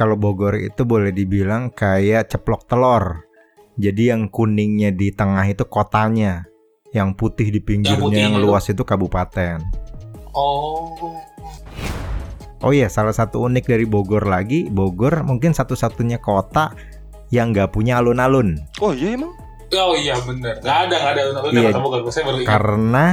kalau Bogor itu boleh dibilang kayak ceplok telur. Jadi yang kuningnya di tengah itu kotanya, yang putih di pinggirnya, putih yang itu. luas itu kabupaten. Oh. Oh iya, salah satu unik dari Bogor lagi, Bogor mungkin satu-satunya kota yang nggak punya alun-alun. Oh iya emang? Oh iya bener. Gak ada, gak ada. Bener, Iya. Bogor. Saya baru ingat. Karena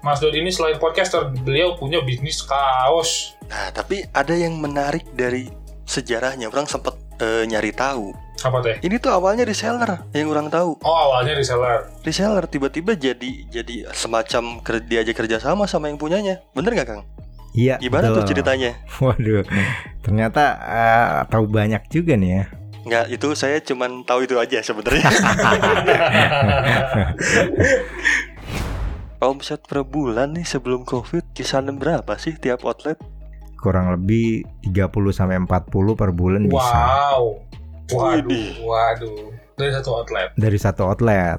Mas Dodi ini selain podcaster, beliau punya bisnis kaos. Nah tapi ada yang menarik dari sejarahnya. Orang sempat eh, nyari tahu. Apa teh? Ini tuh awalnya reseller yang orang tahu. Oh awalnya reseller. Reseller tiba-tiba jadi jadi semacam ker- diajak kerja sama sama yang punyanya. Bener nggak Kang? iya Gimana tuh betul. ceritanya? Waduh, ternyata eh, tahu banyak juga nih ya. Nggak, itu saya cuman tahu itu aja sebenarnya. Omset per bulan nih sebelum Covid kisaran berapa sih tiap outlet? Kurang lebih 30 sampai 40 per bulan bisa wow. Waduh, waduh. Dari satu outlet. dari satu outlet.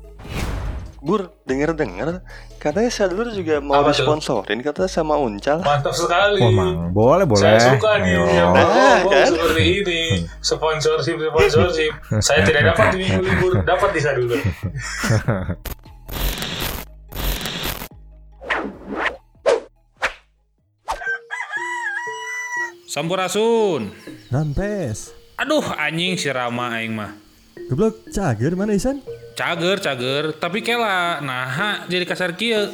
Bur, denger-denger katanya Sadlur juga mau Apa tuh? sponsorin kata sama Uncal. Mantap sekali. Wah, Mang, boleh boleh. Saya suka nih yang Nah, kan? seperti ini. Sponsorship, sponsorship. Saya tidak dapat di minggu libur, dapat di saya Sampurasun. Rampes. Aduh, anjing si Rama aing mah. Goblok cager mana Isan? Cager, cager, tapi kela nah jadi kasar kieu.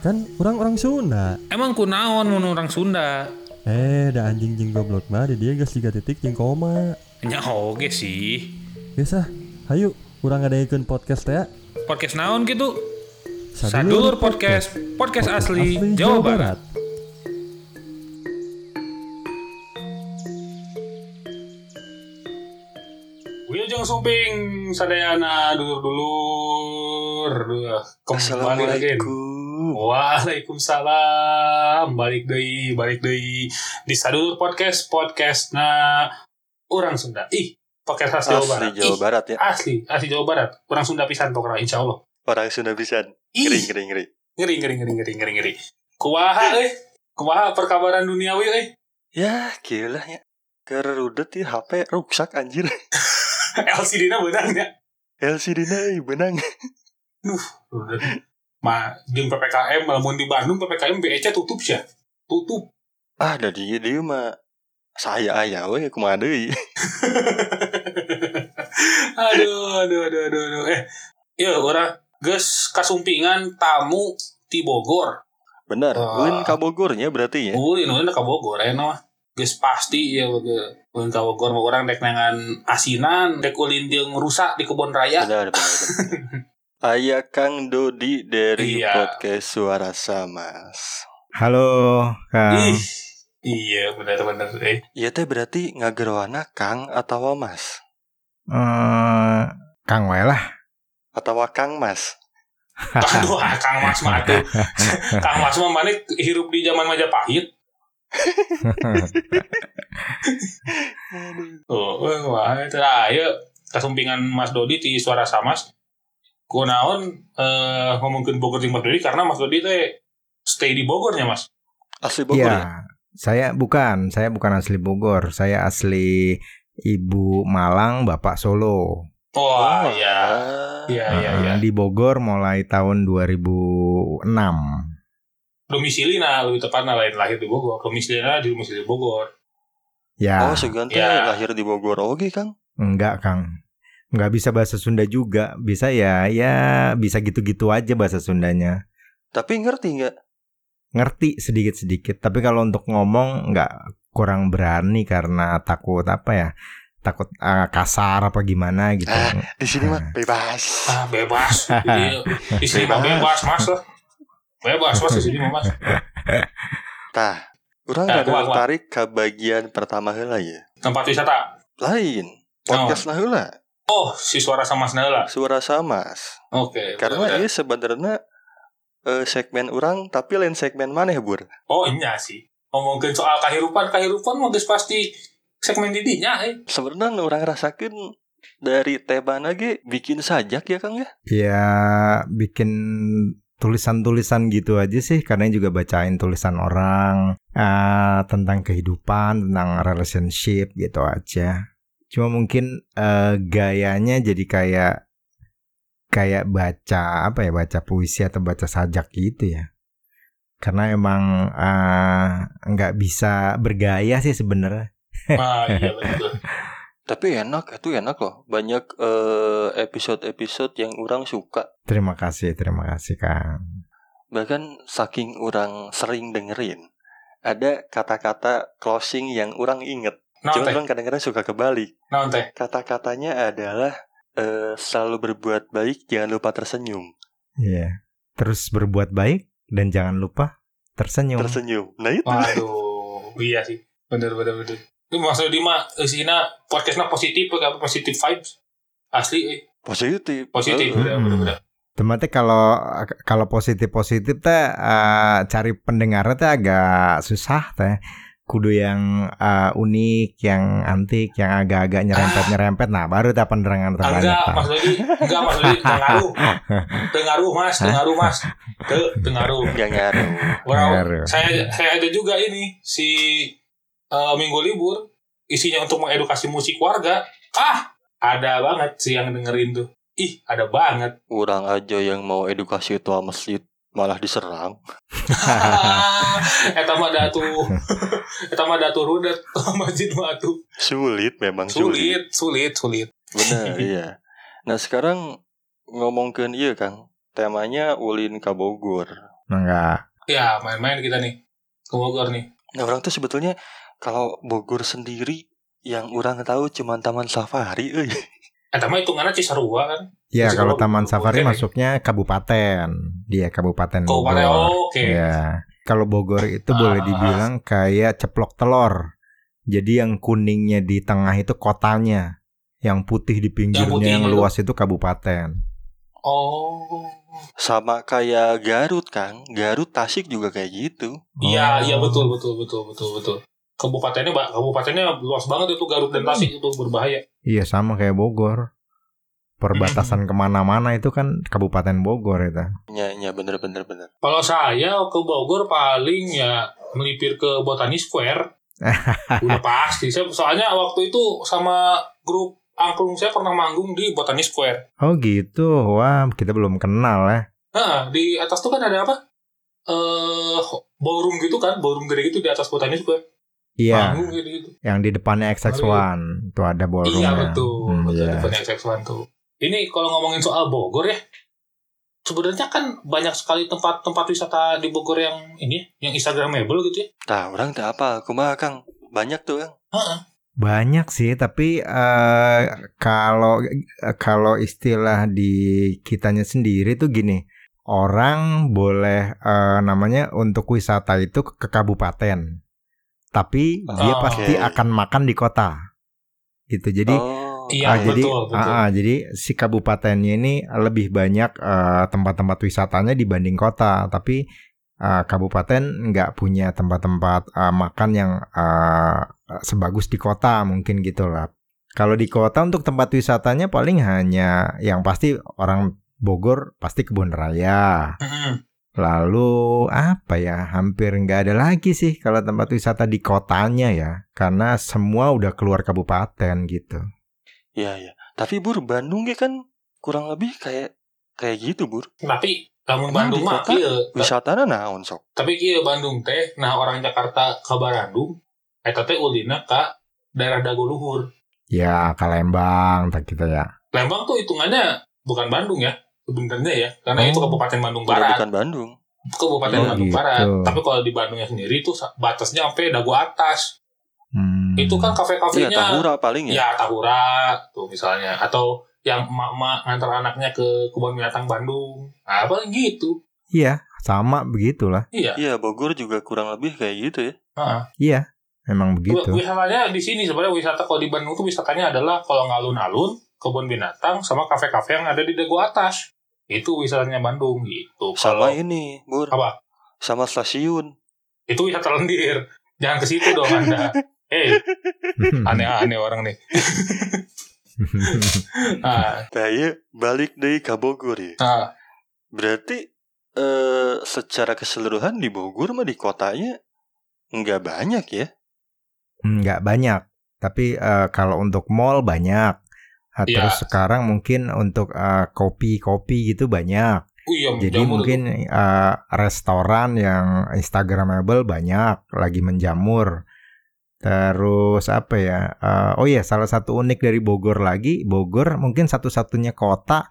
Kan orang-orang Sunda. Emang kunaon mun orang Sunda? Eh, da anjing jeng goblok mah di dia geus 3 titik jeung koma. Nya oge sih. Geus ah, hayu urang ngadaikeun podcast ya. Podcast naon gitu? Sadulur podcast, podcast asli, Jawa Barat. Wilujeng Sumping, sadayana dulur-dulur. Duh, Kembali lagi. Waalaikumsalam. Balik deui, balik deui di Sadulur Podcast, podcast na orang Sunda. Ih, podcast khas Jawa Asli Barat. Jawa Ih, Barat ya. Asli, asli Jawa Barat. Orang Sunda pisan pokoknya insya Allah. Orang Sunda pisan. Ngeri ngeri ngeri. ngeri ngeri ngeri ngeri ngeri ngeri. Kumaha euy? Kumaha perkabaran duniawi euy? Ya, gila ya. Kerudet ya HP rusak anjir. LCD-na beunang nya. LCD-na euy, benang. Ma, jeung PPKM lamun di Bandung PPKM BEC tutup sih. Tutup. Ah, da dia dia mah saya aya we kumaha deui. aduh, aduh, aduh, aduh, aduh. Eh, iya orang geus kasumpingan tamu di Bogor. Bener, Wah. ulin ka Bogornya berarti ya. Ulin, ulin ka Bogor, ya mah. Geus pasti ya ge. Ulin ka Bogor mah orang dek nangan asinan, dek ulin jeung rusak di kebun raya. Benar, benar, benar. Aya Kang Dodi dari Iya. podcast Suara Samas. Halo, Kang. Ih, iya benar-benar eh. Iya teh berarti ngageroana Kang atau Mas Eh, Kang wae lah. atau Kang Mas. Aduh, ah, Kang Mas mah. Kang Mas mah mana hirup di zaman Majapahit. Oh, wah, itu ayo kasumpingan Mas Dodi di suara Samas. Kunaon eh ngomongkeun Bogor jeung Mas Dodi karena Mas Dodi teh stay di Bogornya, Mas. Asli Bogor Iya, ya? saya bukan, saya bukan asli Bogor, saya asli Ibu Malang, Bapak Solo. Wah, Oh, iya. Iya, iya, iya. Di Bogor mulai tahun 2006. Domisili nah lebih tepatnya lain lahir di Bogor. Domisili di domisili Bogor. Ya, Oh, segan teh Ya. lahir di Bogor oke, Kang. enggak Kang. Enggak bisa bahasa Sunda juga. Bisa ya, ya bisa gitu-gitu aja bahasa Sundanya. Tapi ngerti nggak? Ngerti sedikit-sedikit, tapi kalau untuk ngomong enggak kurang berani karena takut apa ya? Takut eh, kasar apa gimana gitu. Ah. Di sini mah Nah. bebas. Ah, bebas. Di, di sini mah bebas, Mas. Bebas, Mas di sini Mas. Tah, orang kumaha, kumaha? tertarik ke bagian pertama heula ya. Tempat wisata. Lain. Podcast nah heula, Oh, si suara sama Snella. Suara Samas. Oke. Karena benar-benar. ini sebenarnya eh, segmen orang tapi lain segmen mana ya, Bur? Oh, iya sih. Ngomongin soal kehidupan, kehidupan mah geus pasti segmen didinya, eh. Sebenarnya orang rasakan dari tema lagi bikin sajak ya Kang ya? Ya bikin tulisan-tulisan gitu aja sih karena juga bacain tulisan orang eh, tentang kehidupan tentang relationship gitu aja. Cuma mungkin eh, gayanya jadi kayak kayak baca apa ya baca puisi atau baca sajak gitu ya. Karena emang eh, nggak bisa bergaya sih sebenarnya. Ah, iya betul. Tapi enak, itu enak loh. Banyak eh, episode-episode yang orang suka. terima kasih terima kasih kang Bahkan saking orang sering dengerin, ada kata-kata closing yang orang inget. Nah, Cuma orang kadang-kadang suka kebalik. Nah. Kata-katanya adalah eh, selalu berbuat baik, jangan lupa tersenyum. Iya terus berbuat baik dan jangan lupa tersenyum Tersenyum. Nah itu. Waduh, iya sih. Bener bener bener. Itu maksudnya di mah isina podcastnya positif apa positif vibes. Asli eh. Positif. positif Eh, bener bener bener. Tempatnya kalau kalau positif positif teh eh, cari pendengarnya teh agak susah teh. Kudu yang eh, unik, yang antik, yang agak-agak nyerempet-nyerempet. Nah, baru teh pendengar terbanyak. Enggak. Mas. Enggak, Mas. Tengaruh. Tengaruh, Mas. Tengaruh, Mas. Te, tengaruh. Wow, Tengaruh. saya saya ada juga ini si eh, minggu libur isinya untuk mengedukasi musik warga. Ah, ada banget sih yang dengerin tuh. Ih, ada banget. Orang aja yang mau edukasi tua masjid malah diserang. Eta mah datu. Eta mah datu rudet masjid mah tuh. Sulit memang sulit. Sulit, sulit, sulit. Benar, iya. Nah sekarang ngomongin iya Kang, temanya ulin ke Bogor. Enggak. Ya, main-main kita nih. Ke Bogor nih. Nah orang tuh sebetulnya kalau Bogor sendiri yang orang tahu cuma Taman Safari, euy. Eta mah hitungannya Cisarua kan. Ya, Terus kalau kalau Taman Bogor Safari kan ya? masuknya kabupaten. Dia kabupaten Kabupaten Bogor. oh, oke. Ya. Kalau Bogor itu boleh Ah. dibilang kayak ceplok telur. Jadi yang kuningnya di tengah itu kotanya. Yang putih di pinggirnya yang, putihnya luas itu kabupaten. Oh. Sama kayak Garut Kang, Garut Tasik juga kayak gitu. Iya, Oh. iya betul, betul, betul, betul, betul. Kabupatennya, Mbak, kabupatennya luas banget itu Garut dan Tasik itu berbahaya. Iya sama kayak Bogor. Perbatasan ke mana-mana itu kan Kabupaten Bogor itu. Ya, ya bener bener bener. Kalau saya ke Bogor paling ya melipir ke Botani Square. Udah pasti. Saya soalnya waktu itu sama grup angklung saya pernah manggung di Botani Square. Oh gitu. Wah kita belum kenal ya. Nah, di atas tuh kan ada apa? Eh, ballroom gitu kan, ballroom gede gitu di atas Botani Square. Iya. Manggung gitu gitu. Yang di depannya XX1 itu ada ballroomnya. Iya betul, Hmm, betul iya. di XX1 tuh. Ini kalau ngomongin soal Bogor ya, sebenarnya kan banyak sekali tempat-tempat wisata di Bogor yang ini, ya, yang Instagramable gitu ya. Nah orang tak apa, kumaha Kang, banyak tuh Kang. Banyak sih, tapi eh, kalau kalau istilah di kitanya sendiri tuh gini, orang boleh eh, namanya untuk wisata itu ke kabupaten, tapi dia Oh. pasti Oke. akan makan di kota, gitu. Jadi oh, Iya, ah, betul, jadi betul. ah, ah, jadi si kabupatennya ini lebih banyak eh, tempat-tempat wisatanya dibanding kota, tapi eh, kabupaten nggak punya tempat-tempat eh, makan yang eh, sebagus di kota mungkin gitu lah. Kalau di kota untuk tempat wisatanya paling hanya yang pasti orang Bogor pasti kebun raya. Mm-mm. Lalu apa ya? Hampir nggak ada lagi sih kalau tempat wisata di kotanya ya, karena semua udah keluar kabupaten gitu. Iya iya. Tapi Bur Bandung ya kan kurang lebih kayak kayak gitu Bur. Tapi kamu Bandung mah kota? kieu. Wisatana naon sok. Tapi kieu Bandung teh, nah orang Jakarta ke Bandung, eta teh ulina ka daerah Dago Luhur. Ya, ke Lembang tak kita ya. Lembang tuh hitungannya bukan Bandung ya, sebenarnya ya, karena Oh. itu Kabupaten Bandung Udah Barat. bukan Bandung. Kabupaten Oh, Bandung gitu. Barat. Tapi kalau di Bandungnya sendiri tuh sa- batasnya sampai Dago atas. Hmm. Itu kan kafe-kafenya Tahura paling ya. ya Tahura tuh misalnya atau yang emak-emak ngantar anaknya ke kebun binatang Bandung. Nah, apa gitu. Iya, sama begitulah. Iya. Iya Bogor juga kurang lebih kayak gitu ya. Heeh. Iya, memang begitu. Wisatanya di sini sebenarnya wisata kalau di Bandung tuh wisatanya adalah kalau ngalun-alun kebun binatang sama kafe-kafe yang ada di Dago atas. Itu wisatanya Bandung gitu. Kalau Sama ini Bur. Apa? Sama stasiun. itu wisata lendir. Jangan ke situ dong Anda. Hei, aneh-aneh orang nih. Nah, Nah iya balik deh ke Bogor ya. nah Berarti eh secara keseluruhan di Bogor mah di kotanya nggak banyak ya. Nggak banyak, tapi eh, kalau untuk mall banyak. Iya. Terus sekarang mungkin untuk eh, kopi-kopi gitu banyak. Oh iya, Jadi jamur mungkin eh, restoran yang instagramable banyak lagi menjamur. Terus apa ya? eh, oh iya, salah satu unik dari Bogor lagi, Bogor mungkin satu-satunya kota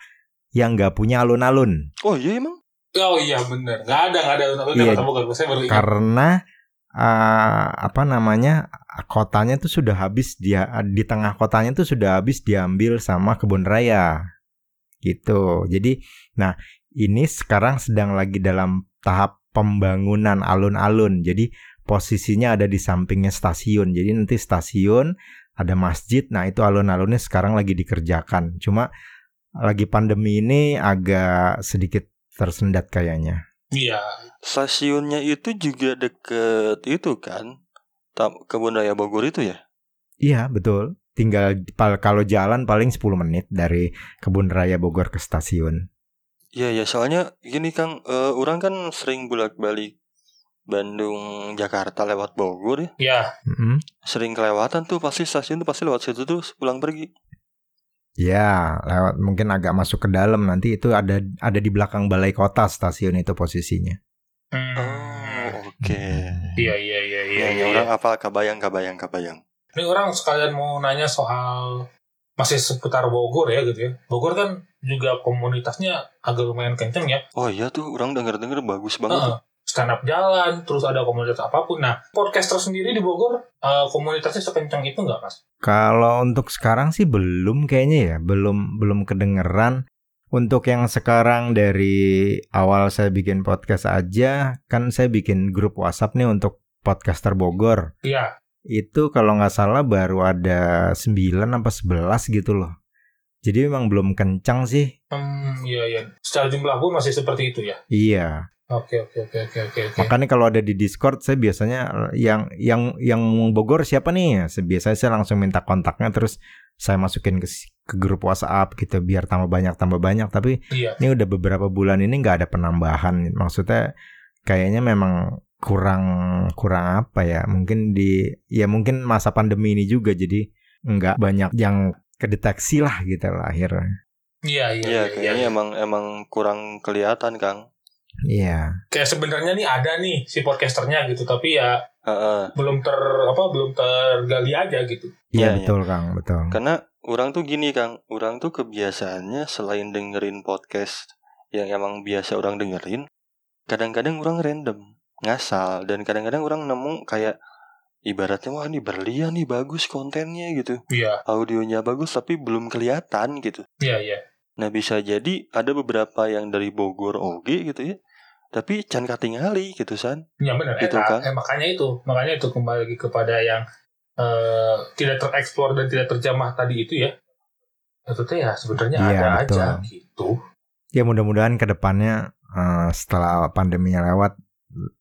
yang nggak punya alun-alun. Oh iya emang? Oh iya bener. Nggak ada, nggak ada alun-alun Iya. di Kota Bogor. Saya baru ingat. karena eh, apa namanya kotanya tuh sudah habis dia di tengah kotanya tuh sudah habis diambil sama kebun raya. Gitu. Jadi nah ini sekarang sedang lagi dalam tahap pembangunan alun-alun. Jadi posisinya ada di sampingnya stasiun. Jadi nanti stasiun ada masjid. Nah itu alun-alunnya sekarang lagi dikerjakan. Cuma lagi pandemi ini agak sedikit tersendat kayaknya. Iya. Stasiunnya itu juga deket itu kan? Kebun Raya Bogor itu ya? Iya betul. Tinggal kalau jalan paling 10 menit dari kebun raya Bogor ke stasiun. Iya ya soalnya gini Kang, eh, orang kan sering bolak-balik Bandung Jakarta lewat Bogor ya. Iya. Mm-mm. Sering kelewatan tuh pasti stasiun tuh pasti lewat situ tuh pulang pergi. Ya, lewat mungkin agak masuk ke dalam nanti itu ada ada di belakang balai kota stasiun itu posisinya. Hmm. Oh, oke. Iya, iya, iya, iya. Ya, iya, ya, iya. orang apa kabayang kabayang kabayang. Ini orang sekalian mau nanya soal masih seputar Bogor ya gitu ya. Bogor kan juga komunitasnya agak lumayan kenceng ya. Oh iya tuh orang denger-denger bagus banget. Heeh. stand up jalan, terus ada komunitas apa pun. Nah, podcaster sendiri di Bogor, eh, komunitasnya sekencang itu nggak, Mas? Kalau untuk sekarang sih belum kayaknya ya, belum belum kedengeran. Untuk yang sekarang dari awal saya bikin podcast aja, kan saya bikin grup WhatsApp nih untuk podcaster Bogor. Iya. Itu kalau nggak salah baru ada 9 apa 11 gitu loh. Jadi memang belum kencang sih. Hmm, iya, iya. Secara jumlah pun masih seperti itu ya. Iya. Oke, oke, oke, oke, oke. Makanya kalau ada di Discord saya biasanya yang yang yang Bogor siapa nih? Biasanya saya langsung minta kontaknya terus saya masukin ke ke grup WhatsApp gitu biar tambah banyak tambah banyak tapi Iya. ini udah beberapa bulan ini nggak ada penambahan maksudnya kayaknya memang kurang kurang apa ya mungkin di ya mungkin masa pandemi ini juga jadi nggak banyak yang kedeteksi lah gitu lah akhirnya Iya, iya, Iya, iya. kayaknya iya. emang emang kurang kelihatan Kang. Iya Kayak sebenarnya nih ada nih si podcasternya gitu, tapi ya Heeh. belum ter apa belum tergali aja gitu. iya Iya, betul kang betul Karena orang tuh gini Kang, orang tuh kebiasaannya selain dengerin podcast yang emang biasa orang dengerin, kadang-kadang orang random, ngasal dan kadang-kadang orang nemu kayak ibaratnya wah ini berlian nih bagus kontennya gitu. Iya, Audionya bagus tapi belum kelihatan gitu. iya, iya. Nah bisa jadi ada beberapa yang dari Bogor oge gitu ya. Tapi can katingali gitu san. Ya benar. Gitu, eh, kan? eh, makanya itu, makanya itu kembali lagi kepada yang eh, tidak tereksplor dan tidak terjamah tadi itu ya. Itu teh ya sebenarnya Iya, ada betul. aja gitu. ya mudah-mudahan ke depannya eh, setelah pandeminya lewat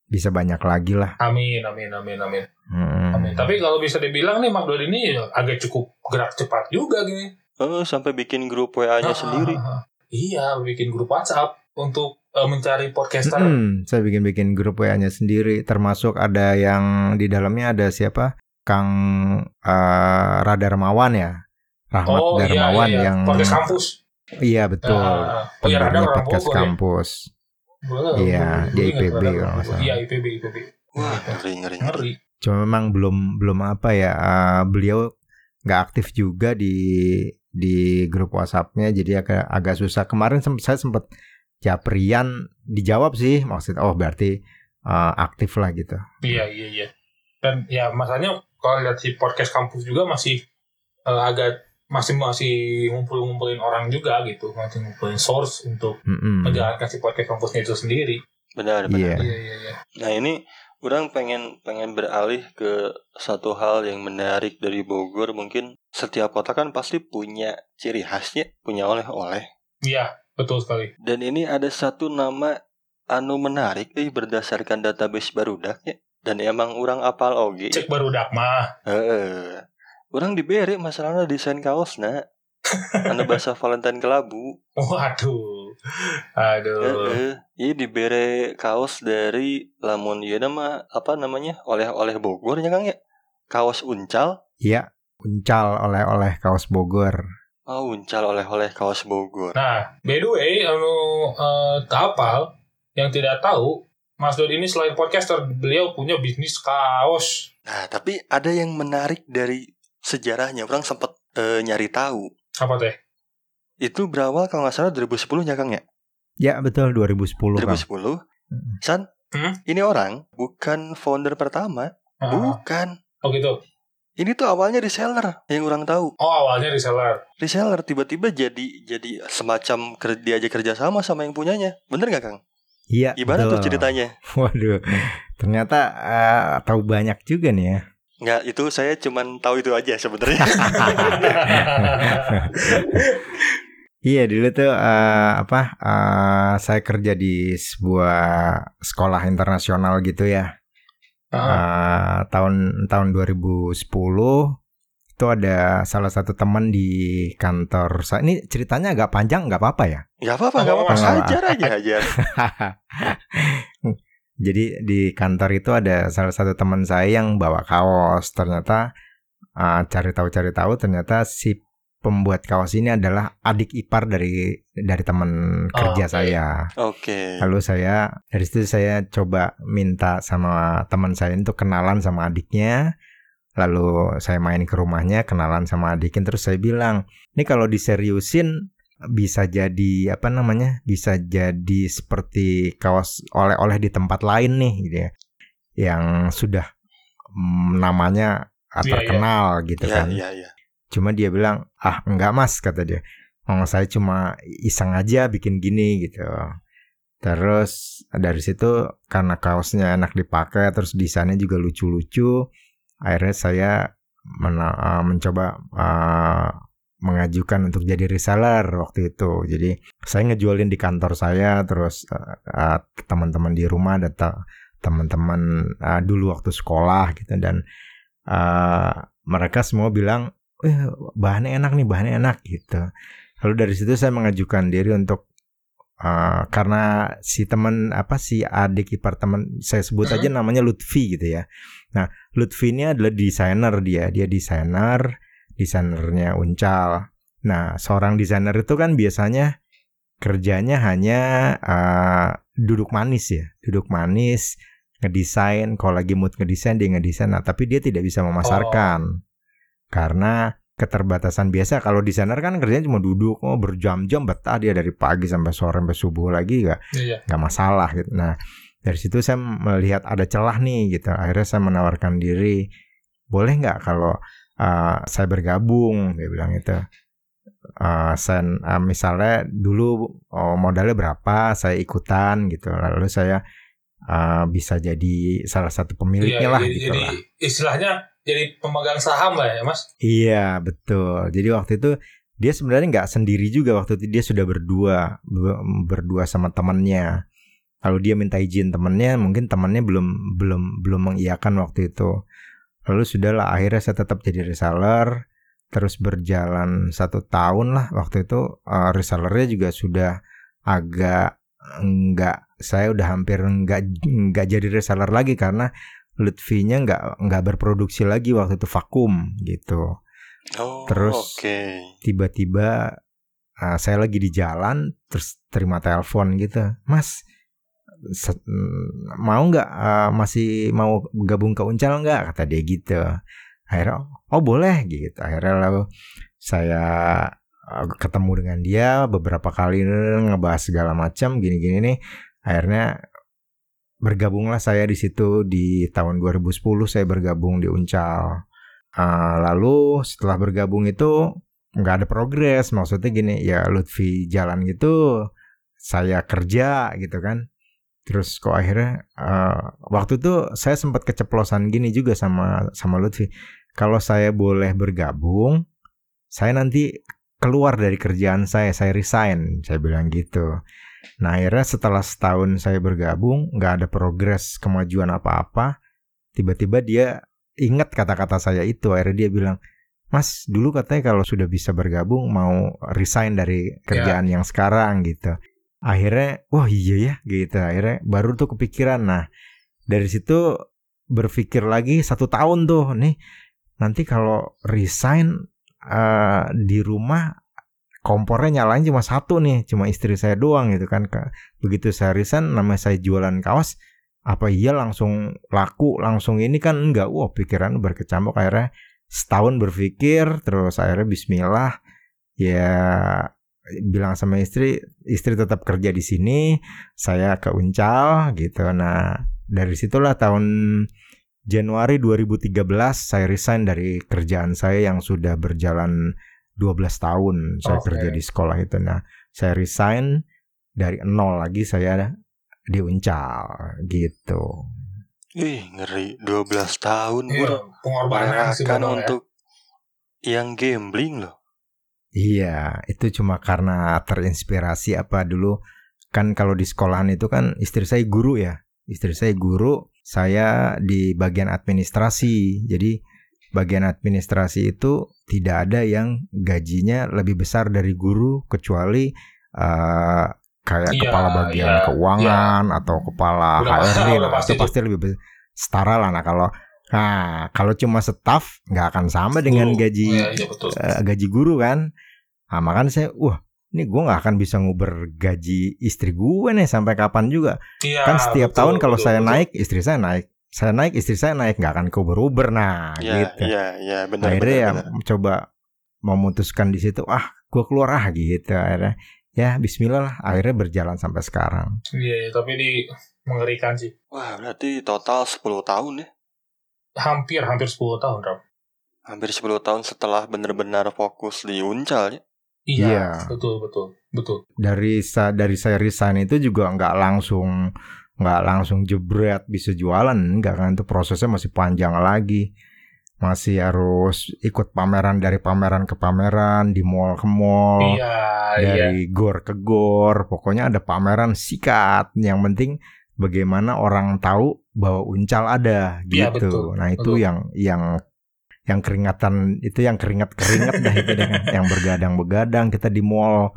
bisa banyak lagi lah Amin, amin, amin, amin. Mm. amin. Tapi kalau bisa dibilang nih Mark Dodi ini agak cukup gerak cepat juga gini. Oh sampai bikin grup WA-nya Ah, sendiri. ah, ah. Iya, bikin grup WhatsApp untuk eh, mencari podcaster. Mm, saya bikin-bikin grup WA-nya sendiri, termasuk ada yang di dalamnya ada siapa? Kang eh, Radarmawan ya, Rahmat Oh iya, iya, Darmawan iya. yang podcast kampus. iya betul, Ah, oh iya, Radar podcast Bogor ya. kampus. Iya, di IPB kalau nggak Bogor. salah. Iya, IPB, IPB. Wah Iya. ngeri ngeri ngeri. Cuma memang belum belum apa ya, eh, beliau nggak aktif juga di di grup WhatsApp-nya, jadi agak agak susah. Kemarin sem- saya sempat Japrian dijawab sih, maksud oh berarti eh, aktif lah gitu. Iya, iya, iya. Dan ya masalahnya kalau lihat si podcast kampus juga masih eh, agak masih masih ngumpul-ngumpulin orang juga gitu, masih ngumpulin source untuk Mm-mm. menjalankan si podcast kampusnya itu sendiri. Benar Iya. benar. Iya, iya, iya. Nah ini orang pengen pengen beralih ke satu hal yang menarik dari Bogor mungkin setiap kota kan pasti punya ciri khasnya punya oleh-oleh Iya, betul sekali. dan ini ada satu nama anu menarik eh berdasarkan database barudak ya dan emang orang apal oge Cek baru Dakma. Heeh. orang diberi masalahnya desain kaos nah Anu bahasa Valentine kelabu. Waduh. Aduh. Heeh. Iya dibere kaos dari lamun ieu nama apa namanya? Oleh-oleh Bogor ya Kang ya. Kaos uncal. Iya, uncal oleh-oleh kaos Bogor. Oh, uncal oleh-oleh kaos Bogor. Nah, by the way, anu eh, kapal yang tidak tahu, Mas Dod ini selain podcaster, beliau punya bisnis kaos. Nah, tapi ada yang menarik dari sejarahnya. Orang sempat eh, nyari tahu. Apa teh? Itu berawal kalau nggak salah 2010 ya Kang ya? Ya, betul 2010 Kang. 2010. Mm. San, Hmm? ini orang bukan founder pertama. Ah, Bukan. Oh gitu. Ini tuh awalnya reseller yang orang tahu. Oh awalnya reseller. Reseller tiba-tiba jadi jadi semacam ker- diajak kerja sama sama yang punyanya. Bener nggak Kang? Iya, Gimana tuh betul. ceritanya? Waduh, ternyata eh, tahu banyak juga nih ya. Nggak, itu saya cuman tahu itu aja sebenarnya. Iya dulu tuh eh, apa? eh, saya kerja di sebuah sekolah internasional gitu ya. Ah, Eh, tahun tahun 2010 itu ada salah satu teman di kantor saya. Ini ceritanya agak panjang, nggak apa-apa ya? Nggak apa-apa, nggak apa-apa. Nggak apa-apa. Hajar aja, hajar. Jadi di kantor itu ada salah satu teman saya yang bawa kaos. Ternyata uh, cari tahu cari tahu ternyata si pembuat kaos ini adalah adik ipar dari dari teman kerja oke. saya. Oke. Lalu saya dari situ saya coba minta sama teman saya untuk kenalan sama adiknya. Lalu saya main ke rumahnya, kenalan sama adiknya terus saya bilang, "Ini kalau diseriusin bisa jadi apa namanya? Bisa jadi seperti kaos oleh-oleh di tempat lain nih gitu ya. Yang sudah mm, namanya ah, Iya, iya. terkenal gitu Iya, kan." iya, iya. Cuma dia bilang, ah enggak mas kata dia. Oh saya cuma iseng aja bikin gini gitu. Terus dari situ karena kaosnya enak dipakai, terus desainnya juga lucu-lucu, akhirnya saya mena- eh, mencoba eh, mengajukan untuk jadi reseller waktu itu. Jadi saya ngejualin di kantor saya, terus eh, eh, teman-teman di rumah dan te- teman-teman eh, dulu waktu sekolah gitu dan eh, mereka semua bilang eh bahannya enak nih bahannya enak gitu. Lalu dari situ saya mengajukan diri untuk eh, karena si teman apa si adik ipar teman saya sebut aja namanya Lutfi gitu ya. Nah Lutfi ini adalah desainer dia. Dia desainer desainernya Uncal. Nah seorang desainer itu kan biasanya kerjanya hanya eh, duduk manis ya. Duduk manis ngedesain. Kalau lagi mood ngedesain dia ngedesain. Nah tapi dia tidak bisa memasarkan karena keterbatasan biasa kalau desainer kan kerjanya cuma duduk oh berjam-jam betah dia dari pagi sampai sore sampai subuh lagi nggak Iya. nggak masalah gitu. Nah dari situ saya melihat ada celah nih gitu. Akhirnya saya menawarkan diri boleh nggak kalau uh, saya bergabung? Dia bilang itu Uh, saya uh, misalnya dulu oh, modalnya berapa saya ikutan gitu. Lalu saya uh, bisa jadi salah satu pemiliknya Iya, lah jadi, gitu jadi lah istilahnya jadi pemegang saham lah ya mas. Iya betul. Jadi waktu itu dia sebenarnya nggak sendiri juga waktu itu dia sudah berdua ber- berdua sama temannya. Lalu dia minta izin temannya, mungkin temannya belum belum belum mengiyakan waktu itu. Lalu sudahlah akhirnya saya tetap jadi reseller. Terus berjalan satu tahun lah waktu itu eh, resellernya juga sudah agak enggak saya udah hampir enggak enggak jadi reseller lagi karena Lutfinya nggak nggak berproduksi lagi waktu itu vakum gitu. Oh, Terus- oke. Tiba-tiba uh, saya lagi di jalan terus terima telepon gitu, Mas mm, mau nggak uh, masih mau gabung ke Uncal nggak kata dia gitu. Akhirnya oh boleh gitu. Akhirnya lalu saya uh, ketemu dengan dia beberapa kali ngebahas segala macam gini-gini nih. Akhirnya bergabunglah saya di situ di tahun 2010 saya bergabung di Uncal. Uh, lalu setelah bergabung itu nggak ada progres. Maksudnya gini ya Lutfi jalan gitu saya kerja gitu kan. Terus kok akhirnya uh, waktu itu saya sempat keceplosan gini juga sama sama Lutfi. Kalau saya boleh bergabung saya nanti keluar dari kerjaan saya saya resign saya bilang gitu nah akhirnya setelah setahun saya bergabung nggak ada progres kemajuan apa-apa tiba-tiba dia ingat kata-kata saya itu akhirnya dia bilang Mas dulu katanya kalau sudah bisa bergabung mau resign dari kerjaan yang sekarang gitu. Akhirnya, wah iya ya gitu. Akhirnya baru tuh kepikiran. Nah dari situ berpikir lagi satu tahun tuh nih nanti kalau resign uh, di rumah kompornya nyalain cuma satu nih, cuma istri saya doang gitu kan. Begitu saya resign, nama saya jualan kaos, apa iya langsung laku, langsung ini kan enggak. Wah pikiran berkecamuk akhirnya setahun berpikir, terus akhirnya Bismillah ya bilang sama istri, istri tetap kerja di sini, saya ke Uncal gitu. Nah dari situlah tahun Januari 2013 saya resign dari kerjaan saya yang sudah berjalan 12 tahun saya okay. kerja di sekolah itu. Nah, saya resign dari nol lagi saya di Uncal gitu. Ih, ngeri 12 tahun iya, pengorbanan sih kan untuk ya. yang gambling loh. Iya, itu cuma karena terinspirasi apa dulu kan kalau di sekolahan itu kan istri saya guru ya. Istri saya guru, saya di bagian administrasi. Jadi bagian administrasi itu tidak ada yang gajinya lebih besar dari guru kecuali uh, kayak ya, kepala bagian ya, keuangan ya. atau kepala HRD lah pasti itu pasti lebih besar. setara lah nah kalau nah kalau cuma staff nggak akan sama dengan gaji ya, ya, betul. Uh, gaji guru kan nah makanya saya wah ini gue nggak akan bisa nguber gaji istri gue nih sampai kapan juga ya, kan setiap betul, tahun kalau saya betul. naik istri saya naik saya naik istri saya naik nggak akan ke Uber Uber nah ya, gitu. ya, ya, benar, akhirnya benar, ya benar. coba memutuskan di situ ah gue keluar ah gitu. Akhirnya ya Bismillah lah. Akhirnya berjalan sampai sekarang. Iya ya, tapi di mengerikan sih. Wah berarti total 10 tahun ya? Hampir hampir 10 tahun Rob. Hampir 10 tahun setelah benar-benar fokus di Uncal ya? Iya, iya, betul betul betul. Dari sa dari saya resign itu juga nggak langsung nggak langsung jebret bisa jualan nggak kan? Itu prosesnya masih panjang lagi. Masih harus ikut pameran dari pameran ke pameran di mall ke mall iya, dari iya. gor ke gor. Pokoknya ada pameran sikat. Yang penting bagaimana orang tahu bahwa uncal ada iya, gitu. betul, nah itu betul. yang yang yang keringatan itu yang keringat keringat dah itu yang bergadang begadang kita di mall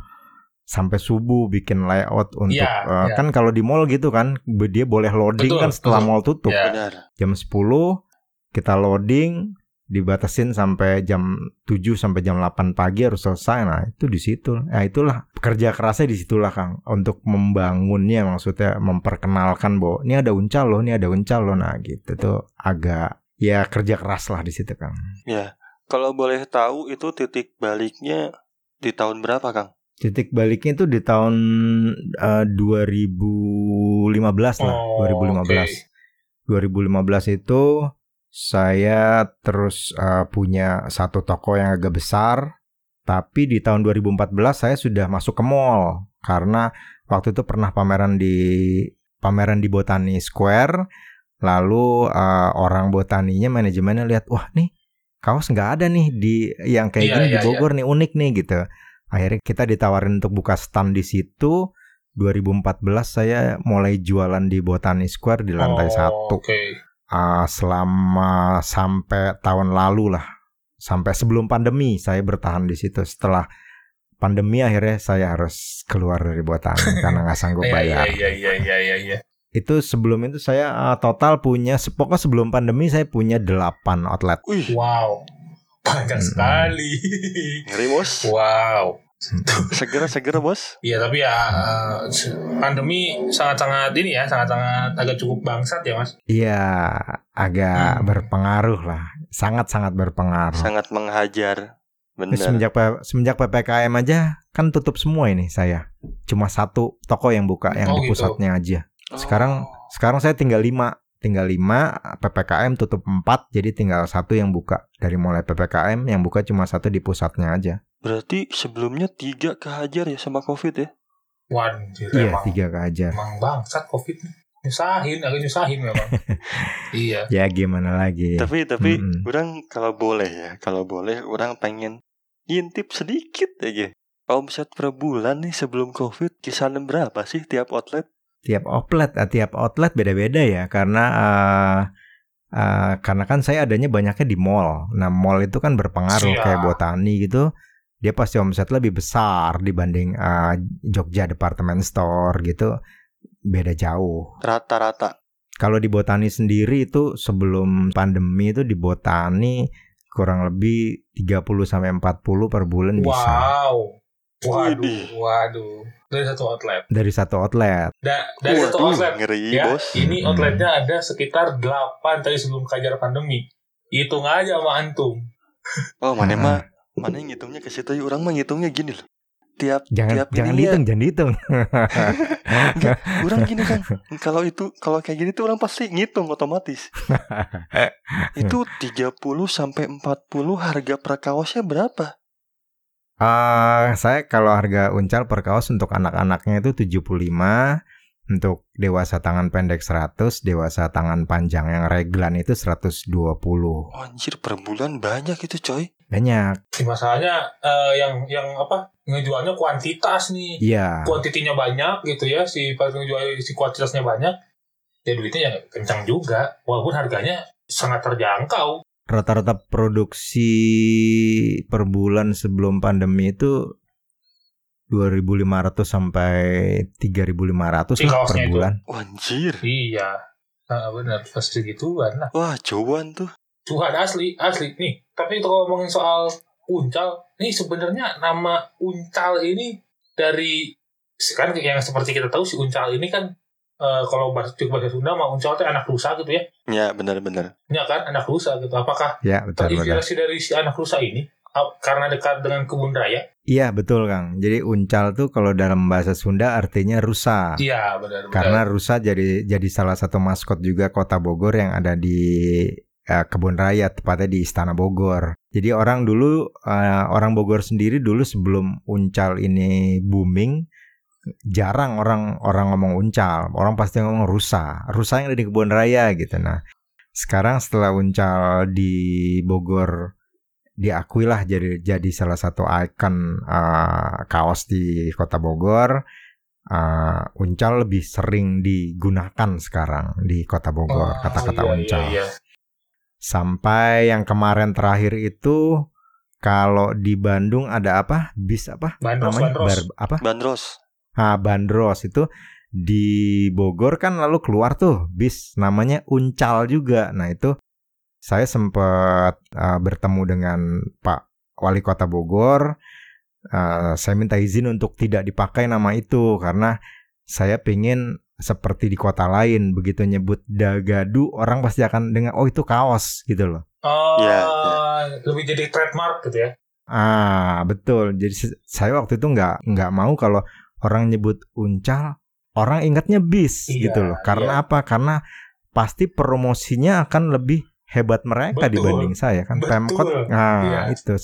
sampai subuh bikin layout untuk ya, uh, ya. kan kalau di mall gitu kan dia boleh loading betul, kan setelah betul. mall tutup. Ya. jam 10 kita loading dibatasin sampai jam 7 sampai jam 8 pagi harus selesai. Nah itu di situ. Nah itulah kerja kerasnya di situlah Kang untuk membangunnya maksudnya memperkenalkan bahwa ini ada uncal loh ini ada uncal loh. Nah gitu tuh. Agak ya kerja keras lah di situ Kang. Ya kalau boleh tahu itu titik baliknya di tahun berapa Kang Titik baliknya itu di tahun uh, 2015 lah, oh, 2015. Okay. 2015 itu saya terus uh, punya satu toko yang agak besar, tapi di tahun 2014 saya sudah masuk ke mall karena waktu itu pernah pameran di pameran di Botani Square. Lalu uh, orang botaninya manajemennya lihat, wah nih kaos nggak ada nih di yang kayak iya, gini iya, di Bogor iya. nih unik nih gitu akhirnya kita ditawarin untuk buka stand di situ 2014 saya mulai jualan di Botani Square di lantai oh, satu okay. uh, selama sampai tahun lalu lah sampai sebelum pandemi saya bertahan di situ setelah pandemi akhirnya saya harus keluar dari Botani karena nggak sanggup iya, bayar. Iya iya iya iya iya. Itu sebelum itu saya uh, total punya pokoknya sebelum pandemi saya punya 8 outlet. Wow. Banyak hmm. sekali. Ngeri bos. Wow. segera segera bos. Iya tapi ya uh, pandemi sangat-sangat ini ya sangat-sangat agak cukup bangsat ya mas. Iya agak hmm. berpengaruh lah, sangat-sangat berpengaruh. Sangat menghajar. Benar. Semenjak semenjak ppkm aja kan tutup semua ini saya. Cuma satu toko yang buka yang oh, di gitu. pusatnya aja. Sekarang oh. sekarang saya tinggal lima tinggal 5 PPKM tutup 4 jadi tinggal satu yang buka. Dari mulai PPKM yang buka cuma satu di pusatnya aja. Berarti sebelumnya tiga kehajar ya sama covid ya? Wan, iya emang, tiga kehajar. Emang bangsat covid nyusahin agak nyusahin memang. Iya. Ya gimana lagi? Tapi tapi -hmm. orang kalau boleh ya kalau boleh orang pengen ngintip sedikit aja. Omset per bulan nih sebelum covid kisaran berapa sih tiap outlet tiap outlet uh, tiap outlet beda-beda ya karena uh, eh, karena kan saya adanya banyaknya di mall. Nah, mall itu kan berpengaruh Iya. kayak botani gitu. Dia pasti omset lebih besar dibanding eh, Jogja Department Store gitu. Beda jauh. Rata-rata. Kalau di botani sendiri itu sebelum pandemi itu di botani kurang lebih 30 sampai 40 per bulan bisa Wow. Waduh, waduh. Dari satu outlet. dari satu outlet. Da- dari satu Waduh, outlet. ngeri Ya, bos. ini Hmm. outletnya ada sekitar 8 tadi sebelum kejar pandemi. Hitung aja sama antum. Oh mana Ah. mah mana yang ngitungnya ke situ ya, orang mah ngitungnya gini loh. Tiap Jangan tiap jangan dihitung, jangan dihitung. Enggak, orang gini kan. Kalau itu kalau kayak gini tuh orang pasti ngitung otomatis. itu 30 sampai 40 harga per kaosnya berapa? Eh, saya kalau harga uncal per kaos untuk anak-anaknya itu 75, untuk dewasa tangan pendek 100, dewasa tangan panjang yang reglan itu 120. Anjir per bulan banyak itu coy. Banyak. Si masalahnya eh, yang yang apa? Ngejualnya kuantitas nih. Iya. Kuantitinya banyak gitu ya. Si pas ngejual si kuantitasnya banyak. Ya duitnya ya kencang juga. Walaupun harganya sangat terjangkau. Rata-rata produksi per bulan sebelum pandemi itu 2.500 sampai 3.500 Si lah per itu. bulan. Wah, Anjir. Iya. Nah, benar. Pas segituan lah. Wah, cuan tuh. Tuhan asli, asli. Nih, tapi kalau ngomongin soal uncal, nih sebenarnya nama uncal ini dari kan yang seperti kita tahu si uncal ini kan eh, kalau bahasa bahasa Sunda mah uncal itu anak rusa gitu ya. Ya, benar-benar. Ya kan anak rusa gitu. Apakah Ya, betul betul. terinspirasi dari si anak rusa ini karena dekat dengan kebun raya? Iya, betul Kang. Jadi uncal tuh kalau dalam bahasa Sunda artinya rusa. Iya, benar benar. Karena rusa jadi jadi salah satu maskot juga Kota Bogor yang ada di eh, kebun raya tepatnya di Istana Bogor. Jadi orang dulu eh, orang Bogor sendiri dulu sebelum uncal ini booming jarang orang orang ngomong uncal. Orang pasti ngomong rusa. Rusa yang ada di kebun raya gitu. Nah, sekarang setelah uncal di Bogor diakui lah jadi jadi salah satu ikon eh, kaos di Kota Bogor. eh, uncal lebih sering digunakan sekarang di Kota Bogor Oh, kata-kata iya, uncal. Iya, iya. Sampai yang kemarin terakhir itu kalau di Bandung ada apa? Bis apa? Bandros, namanya bandros. Bar- apa? Bandros. Ah, Bandros itu di Bogor kan lalu keluar tuh bis namanya Uncal juga. Nah, itu saya sempat uh, bertemu dengan Pak Wali Kota Bogor. Uh, saya minta izin untuk tidak dipakai nama itu karena saya pingin seperti di kota lain begitu nyebut dagadu orang pasti akan dengar oh itu kaos gitu loh. Oh, Iya, lebih jadi trademark gitu ya. Ah, betul. Jadi saya waktu itu nggak nggak mau kalau orang nyebut uncal, orang ingatnya bis Iya, gitu loh. Karena apa? Karena pasti promosinya akan lebih hebat mereka Betul. dibanding saya kan. Betul. Pemkot, nah Iya. itu.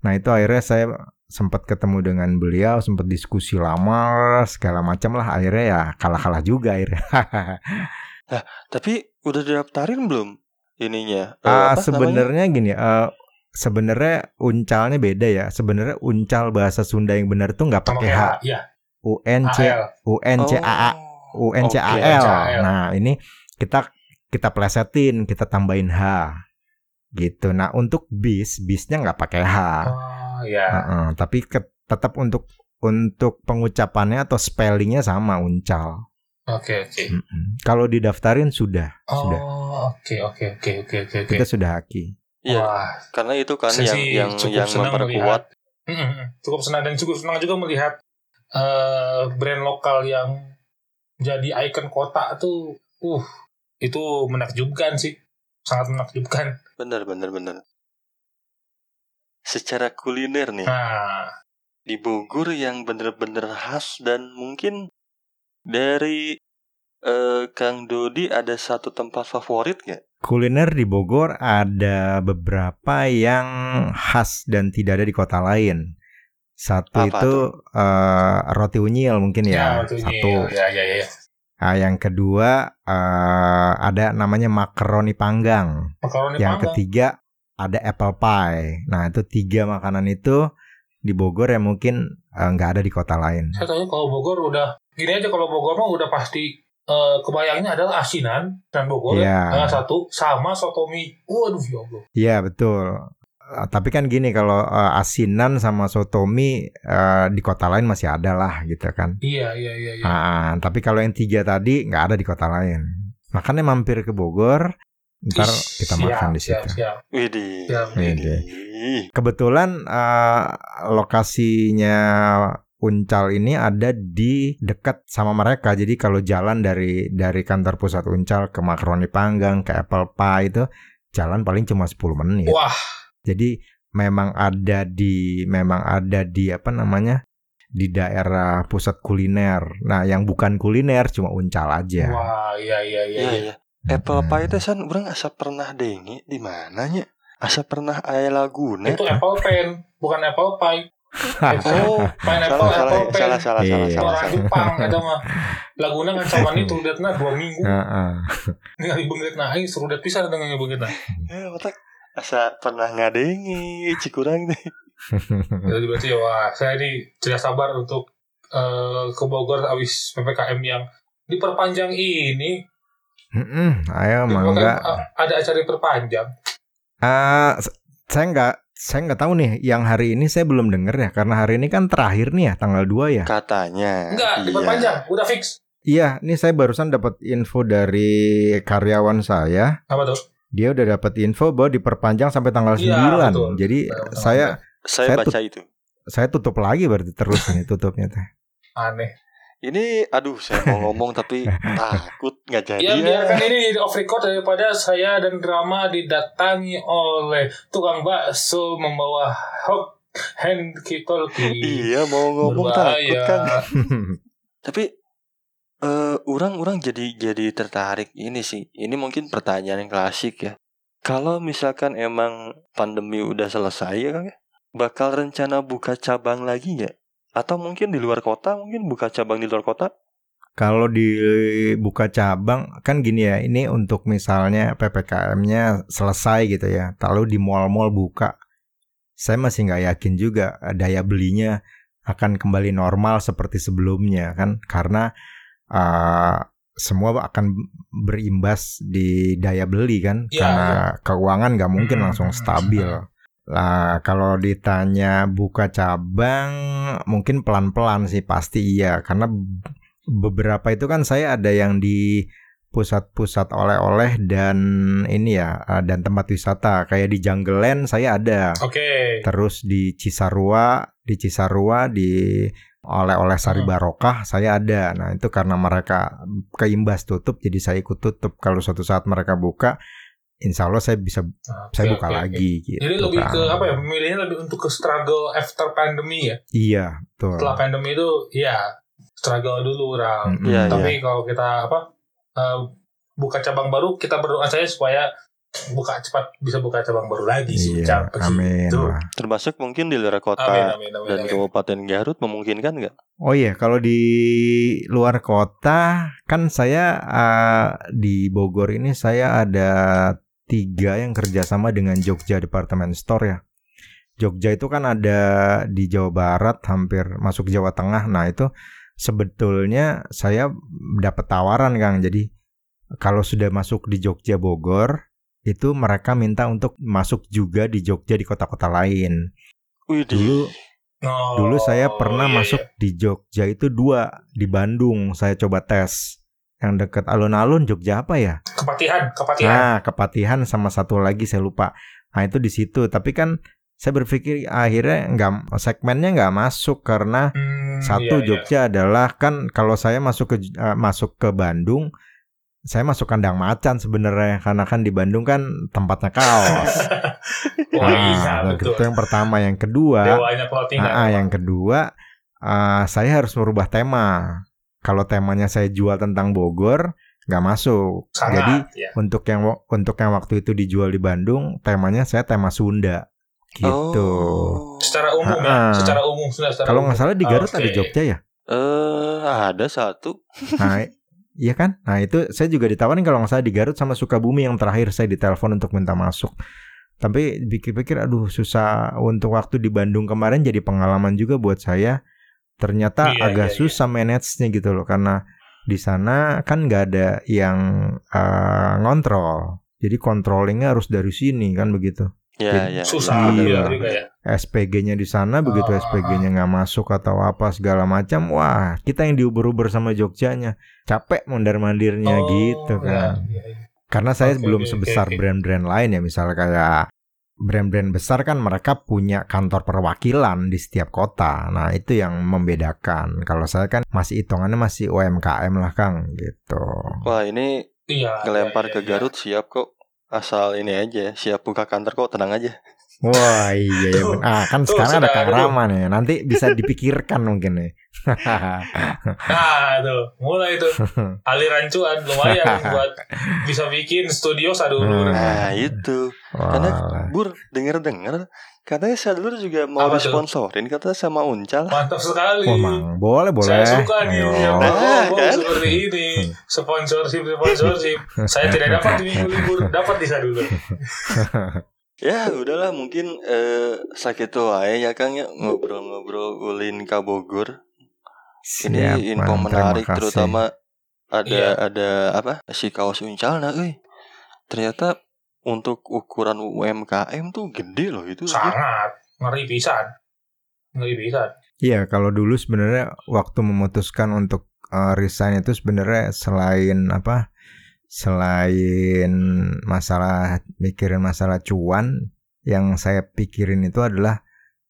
Nah itu akhirnya saya sempat ketemu dengan beliau, sempat diskusi lama segala macam lah. Akhirnya ya kalah-kalah juga akhirnya. Tapi udah didaftarin belum ininya? Namanya? sebenarnya gini, eh sebenarnya uncalnya beda ya. Sebenarnya uncal bahasa Sunda yang benar tuh nggak pakai H. kayak Iya, U N C AL. U N C A A Oh, U N C A oke, L. UNCAL. Nah, ini kita kita plesetin, kita tambahin H. Gitu. Nah, untuk bis, bisnya nggak pakai H. Oh, ya. Heeh, tapi ke- tetap untuk untuk pengucapannya atau spellingnya sama uncal. Oke, oke. Mm-mm. Kalau didaftarin sudah, sudah. Oh, oke, oke, oke, oke, oke, oke. Kita sudah haki. Iya, Wah, karena itu kan Saya yang yang cukup yang senang memperkuat Mm, mm, mm. cukup senang dan cukup senang juga melihat eh, brand lokal yang jadi ikon kota tuh, uh, itu menakjubkan sih, sangat menakjubkan. bener bener bener. Secara kuliner nih Nah, di Bogor yang bener-bener khas dan mungkin dari eh, Kang Dodi ada satu tempat favorit gak? Kuliner di Bogor ada beberapa yang khas dan tidak ada di kota lain. Satu Apa itu eh, roti unyil mungkin ya, waktu ini, satu. ya, ya, ya, ya. Ah, yang kedua eh, ada namanya makaroni panggang. Makaroni yang panggang. ketiga ada apple pie. Nah itu tiga makanan itu di Bogor yang mungkin eh, nggak ada di kota lain. Saya tahu kalau Bogor udah gini aja kalau Bogor mah udah pasti eh, kebayangnya adalah asinan dan Bogor Iya. eh, satu sama sotomi. Waduh ya Allah. Iya betul. Eh, Tapi kan gini kalau eh, asinan sama sotomi eh, di kota lain masih ada lah gitu kan. Iya iya iya. iya. Ah, tapi kalau yang tiga tadi nggak ada di kota lain. Makanya mampir ke Bogor, ntar Ih, kita siap, makan di situ. siap. Widih. Siap. Widih. Ih, Kebetulan eh, lokasinya Uncal ini ada di dekat sama mereka. Jadi kalau jalan dari dari kantor pusat Uncal ke makaroni panggang ke apple pie itu jalan paling cuma 10 menit. Wah, Jadi memang ada di memang ada di apa namanya? di daerah pusat kuliner. Nah, yang bukan kuliner cuma Uncal aja. wah, iya iya iya. iya iya. iya. Apple Hmm. pie teh san urang asa pernah dengi di mananya? Asa pernah aya laguna. Itu apple pen, bukan apple pie. Oh, Pineapple, salah salah apple pen. salah salah salah Iya. salah. Orang salah. Jepang ada mah. Laguna kan sama itu liatna dua minggu. Heeh. Ningali beungeut nah aing seru dat pisan dengan beungeut nah. Eh, otak asa pernah ngadengi cikurang teh. Jadi berarti ya wah, saya ini tidak sabar untuk eh, ke Bogor abis PPKM yang diperpanjang ini. Mm-mm, ayo Bahkan, mangga. eh, ada acara diperpanjang. Ah, s- saya nggak saya nggak tahu nih yang hari ini saya belum denger ya karena hari ini kan terakhir nih ya tanggal 2 ya. Katanya. Enggak, iya. diperpanjang, udah fix. Iya, ini saya barusan dapat info dari karyawan saya. Apa tuh? Dia udah dapat info bahwa diperpanjang sampai tanggal 9. Iya, betul. Jadi Betul, saya Saya, Saya baca itu. saya tutup lagi berarti terus ini tutupnya teh. Aneh. Ini aduh saya mau ngomong tapi takut nggak jadi Ya ya. biarkan ini di off record daripada saya dan drama didatangi oleh tukang bakso membawa hot hand kita Iya mau ngomong takut kan. Tapi eh orang-orang jadi jadi tertarik ini sih. Ini mungkin pertanyaan yang klasik ya. Kalau misalkan emang pandemi udah selesai ya Kang ya, bakal rencana buka cabang lagi nggak? Atau mungkin di luar kota mungkin buka cabang di luar kota? Kalau dibuka cabang kan gini ya, ini untuk misalnya PPKM-nya selesai gitu ya. Lalu di mall-mall buka. Saya masih nggak yakin juga daya belinya akan kembali normal seperti sebelumnya kan karena uh, semua akan berimbas di daya beli kan Iya, karena keuangan nggak mungkin Hmm, langsung hmm, stabil. Lah kalau ditanya buka cabang mungkin pelan-pelan sih pasti iya karena beberapa itu kan saya ada yang di pusat-pusat oleh-oleh dan ini ya eh, dan tempat wisata kayak di Jungle Land saya ada. Oke. Terus di Cisarua, di Cisarua di oleh-oleh Sari Hmm. Barokah saya ada. Nah, itu karena mereka keimbas tutup jadi saya ikut tutup. Kalau suatu saat mereka buka Insya Allah saya bisa Nah, saya oke, buka oke. lagi gitu. Jadi lebih kan. ke apa ya? Memilihnya lebih untuk ke struggle after pandemi ya. Iya, betul. Setelah pandemi itu ya struggle dulu orang. Mm-mm. Iya, iya. Tapi kalau kita apa eh, buka cabang baru, kita berdoa saja supaya buka cepat bisa buka cabang baru lagi sih. Iya, amin. begitu. lah. Termasuk mungkin di luar kota Amin amin amin. dan amin. Kabupaten Garut memungkinkan nggak? Oh iya, kalau di luar kota kan saya eh, di Bogor ini saya ada tiga yang kerjasama dengan Jogja Department Store ya. Jogja itu kan ada di Jawa Barat, hampir masuk Jawa Tengah. Nah itu sebetulnya saya dapat tawaran Kang. Jadi kalau sudah masuk di Jogja Bogor, itu mereka minta untuk masuk juga di Jogja di kota-kota lain. Wih, Dulu Oh, Dulu saya pernah iya, masuk iya. di Jogja itu dua di Bandung. Saya coba tes yang dekat alun-alun Jogja apa ya? kepatihan, kepatihan. Nah, Kepatihan sama satu lagi saya lupa. Nah itu di situ. Tapi kan saya berpikir akhirnya nggak segmennya nggak masuk karena Hmm, satu iya, iya. Jogja adalah kan kalau saya masuk ke eh, masuk ke Bandung, saya masuk kandang macan sebenarnya karena kan di Bandung kan tempatnya kaos. Wah, iya, Nah, betul. itu yang pertama, yang kedua. Ah, ah, yang kedua, ah, saya harus merubah tema. Kalau temanya saya jual tentang Bogor, nggak masuk. Sangat, Jadi ya. untuk yang untuk yang waktu itu dijual di Bandung, temanya saya tema Sunda, gitu. Oh. secara umum Ah, ya, secara umum secara Kalau nggak salah di Garut ada Oke. Jogja ya. Eh, ada satu. Nah, iya kan? Nah itu saya juga ditawarin kalau nggak salah di Garut sama Sukabumi yang terakhir saya ditelepon untuk minta masuk. Tapi pikir-pikir, aduh susah untuk waktu di Bandung kemarin jadi pengalaman juga buat saya. Ternyata Iya, agak iya, iya. susah manage-nya gitu loh karena di sana kan nggak ada yang eh, ngontrol. Jadi controllingnya harus dari sini kan begitu. Ya, ya. Susah Iya. juga ya. SPG-nya di sana begitu Ah. SPG-nya nggak masuk atau apa segala macam, wah kita yang diuber-uber sama Jogjanya capek mondar mandirnya Oh, gitu kan. ya, ya, ya. Karena saya Oke, belum oke, sebesar brand-brand lain ya, misalnya kayak brand-brand besar kan mereka punya kantor perwakilan di setiap kota. Nah itu yang membedakan. Kalau saya kan masih hitungannya masih UMKM lah Kang gitu. Wah, ini Iya. ngelempar iya, ke iya. Garut siap kok. Asal ini aja, siap buka kantor kok, tenang aja. Wah iya ya Ah kan tuh, sekarang ada Kang. Rama nih. Nanti bisa dipikirkan mungkin nih. Nah, tuh, mulai tuh aliran cuan lumayan buat bisa bikin studio sadulur. Hmm. Nah, itu. Karena. Bur, denger-denger katanya Sadulur juga mau Apa tuh? disponsorin katanya sama Uncal. Mantap sekali. Mang, boleh boleh. Saya suka nih Ayo. yang Nah, ngomong kan? seperti ini. Sponsorship, sponsorship. Saya tidak dapat di minggu libur, dapat di sadulur. Ya, udahlah mungkin eh sakit wae ya Kang ya ngobrol-ngobrol ulin ka Bogor. Siap, Ini info Mang. menarik terutama ada Iya. ada apa? Si kaos Uncal nah euy. Ternyata untuk ukuran UMKM tuh gede loh itu. Sangat ngeri pisan. Ngeri pisan. Iya, kalau dulu sebenarnya waktu memutuskan untuk eh, resign itu sebenarnya selain apa? Selain masalah mikirin masalah cuan, yang saya pikirin itu adalah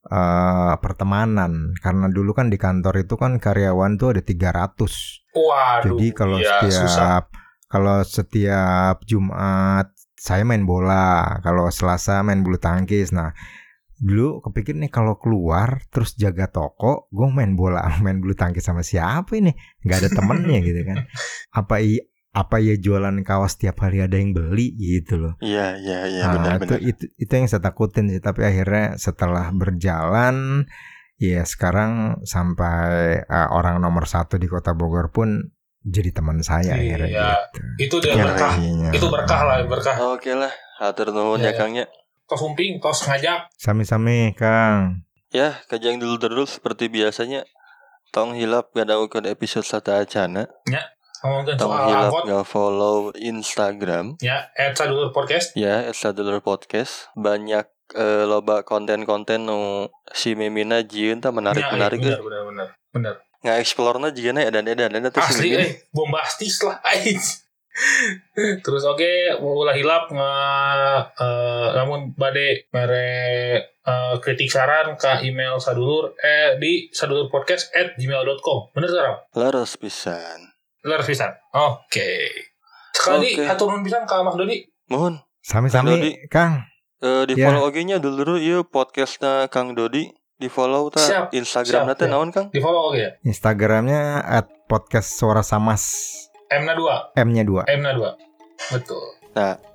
eh, pertemanan. Karena dulu kan di kantor itu kan karyawan tuh ada 300. Waduh. Jadi kalau iya, susah. setiap kalau setiap Jumat saya main bola, kalau Selasa main bulu tangkis. Nah, dulu kepikir nih kalau keluar terus jaga toko, gue main bola, main bulu tangkis sama siapa ini? Nggak ada temennya gitu kan? Apa i apa ya jualan kaos tiap hari ada yang beli gitu loh. Iya, iya, iya Nah, benar-benar. itu, itu itu yang saya takutin sih. Tapi akhirnya setelah berjalan, ya sekarang sampai eh, orang nomor satu di kota Bogor pun jadi teman saya Iya. akhirnya gitu. Itu dia Iya, berkah. Iya. Itu berkah lah, berkah. Oke lah, hatur nuhun Iya, ya Kangnya. Tos umping, tos ngajak. Sami-sami Kang. Ya, kajang dulu terus seperti biasanya. Tong hilap gak ada ukun episode sata acana. Ngomongin Tong hilap gak follow Instagram. Ya, at sadulur podcast. Ya, Sadulur Podcast. Banyak eh, loba konten-konten nu si Mimina jieun tah menarik-menarik Ya, eh. benar, benar, benar. Benar. Nggak explore-na jigana edan-edan eta teh si Asli, eh, bombastis lah. Terus oke, ulah hilap nge, eh, namun bade mere eh, kritik saran ke email sadulur eh di sadulurpodcast at gmail.com bener sekarang? Laras pisan. Leres pisan. Oke. Sekali Oke. hatur nuhun pisan ka Mas Dodi. Mohon Dodi. Sami-sami Kang. eh, di Ya. follow oge nya dulu ieu podcastna Kang Dodi di follow ta Siap, Instagramna siap, teh siap. naon Kang? Di follow oke ya. Instagramnya at podcast suara samas M-na 2, M-nya 2 M-na 2. Betul.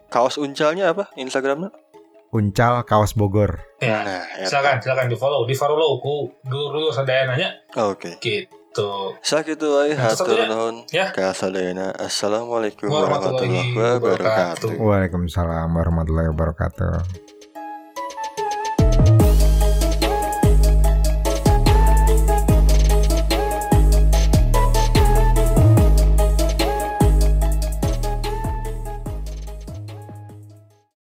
Kaos uncalnya apa Instagramna? Uncal Kaos Bogor. Ya. Nah, eta. Silakan, silakan di follow, di follow ku dulu dulu nanya Oke. gitu. Sakitu wae Nah, hatur satunya. nuhun Ya. Assalamualaikum Warahmatullahi warahmatullahi wabarakatuh. wabarakatuh. Waalaikumsalam warahmatullahi wabarakatuh.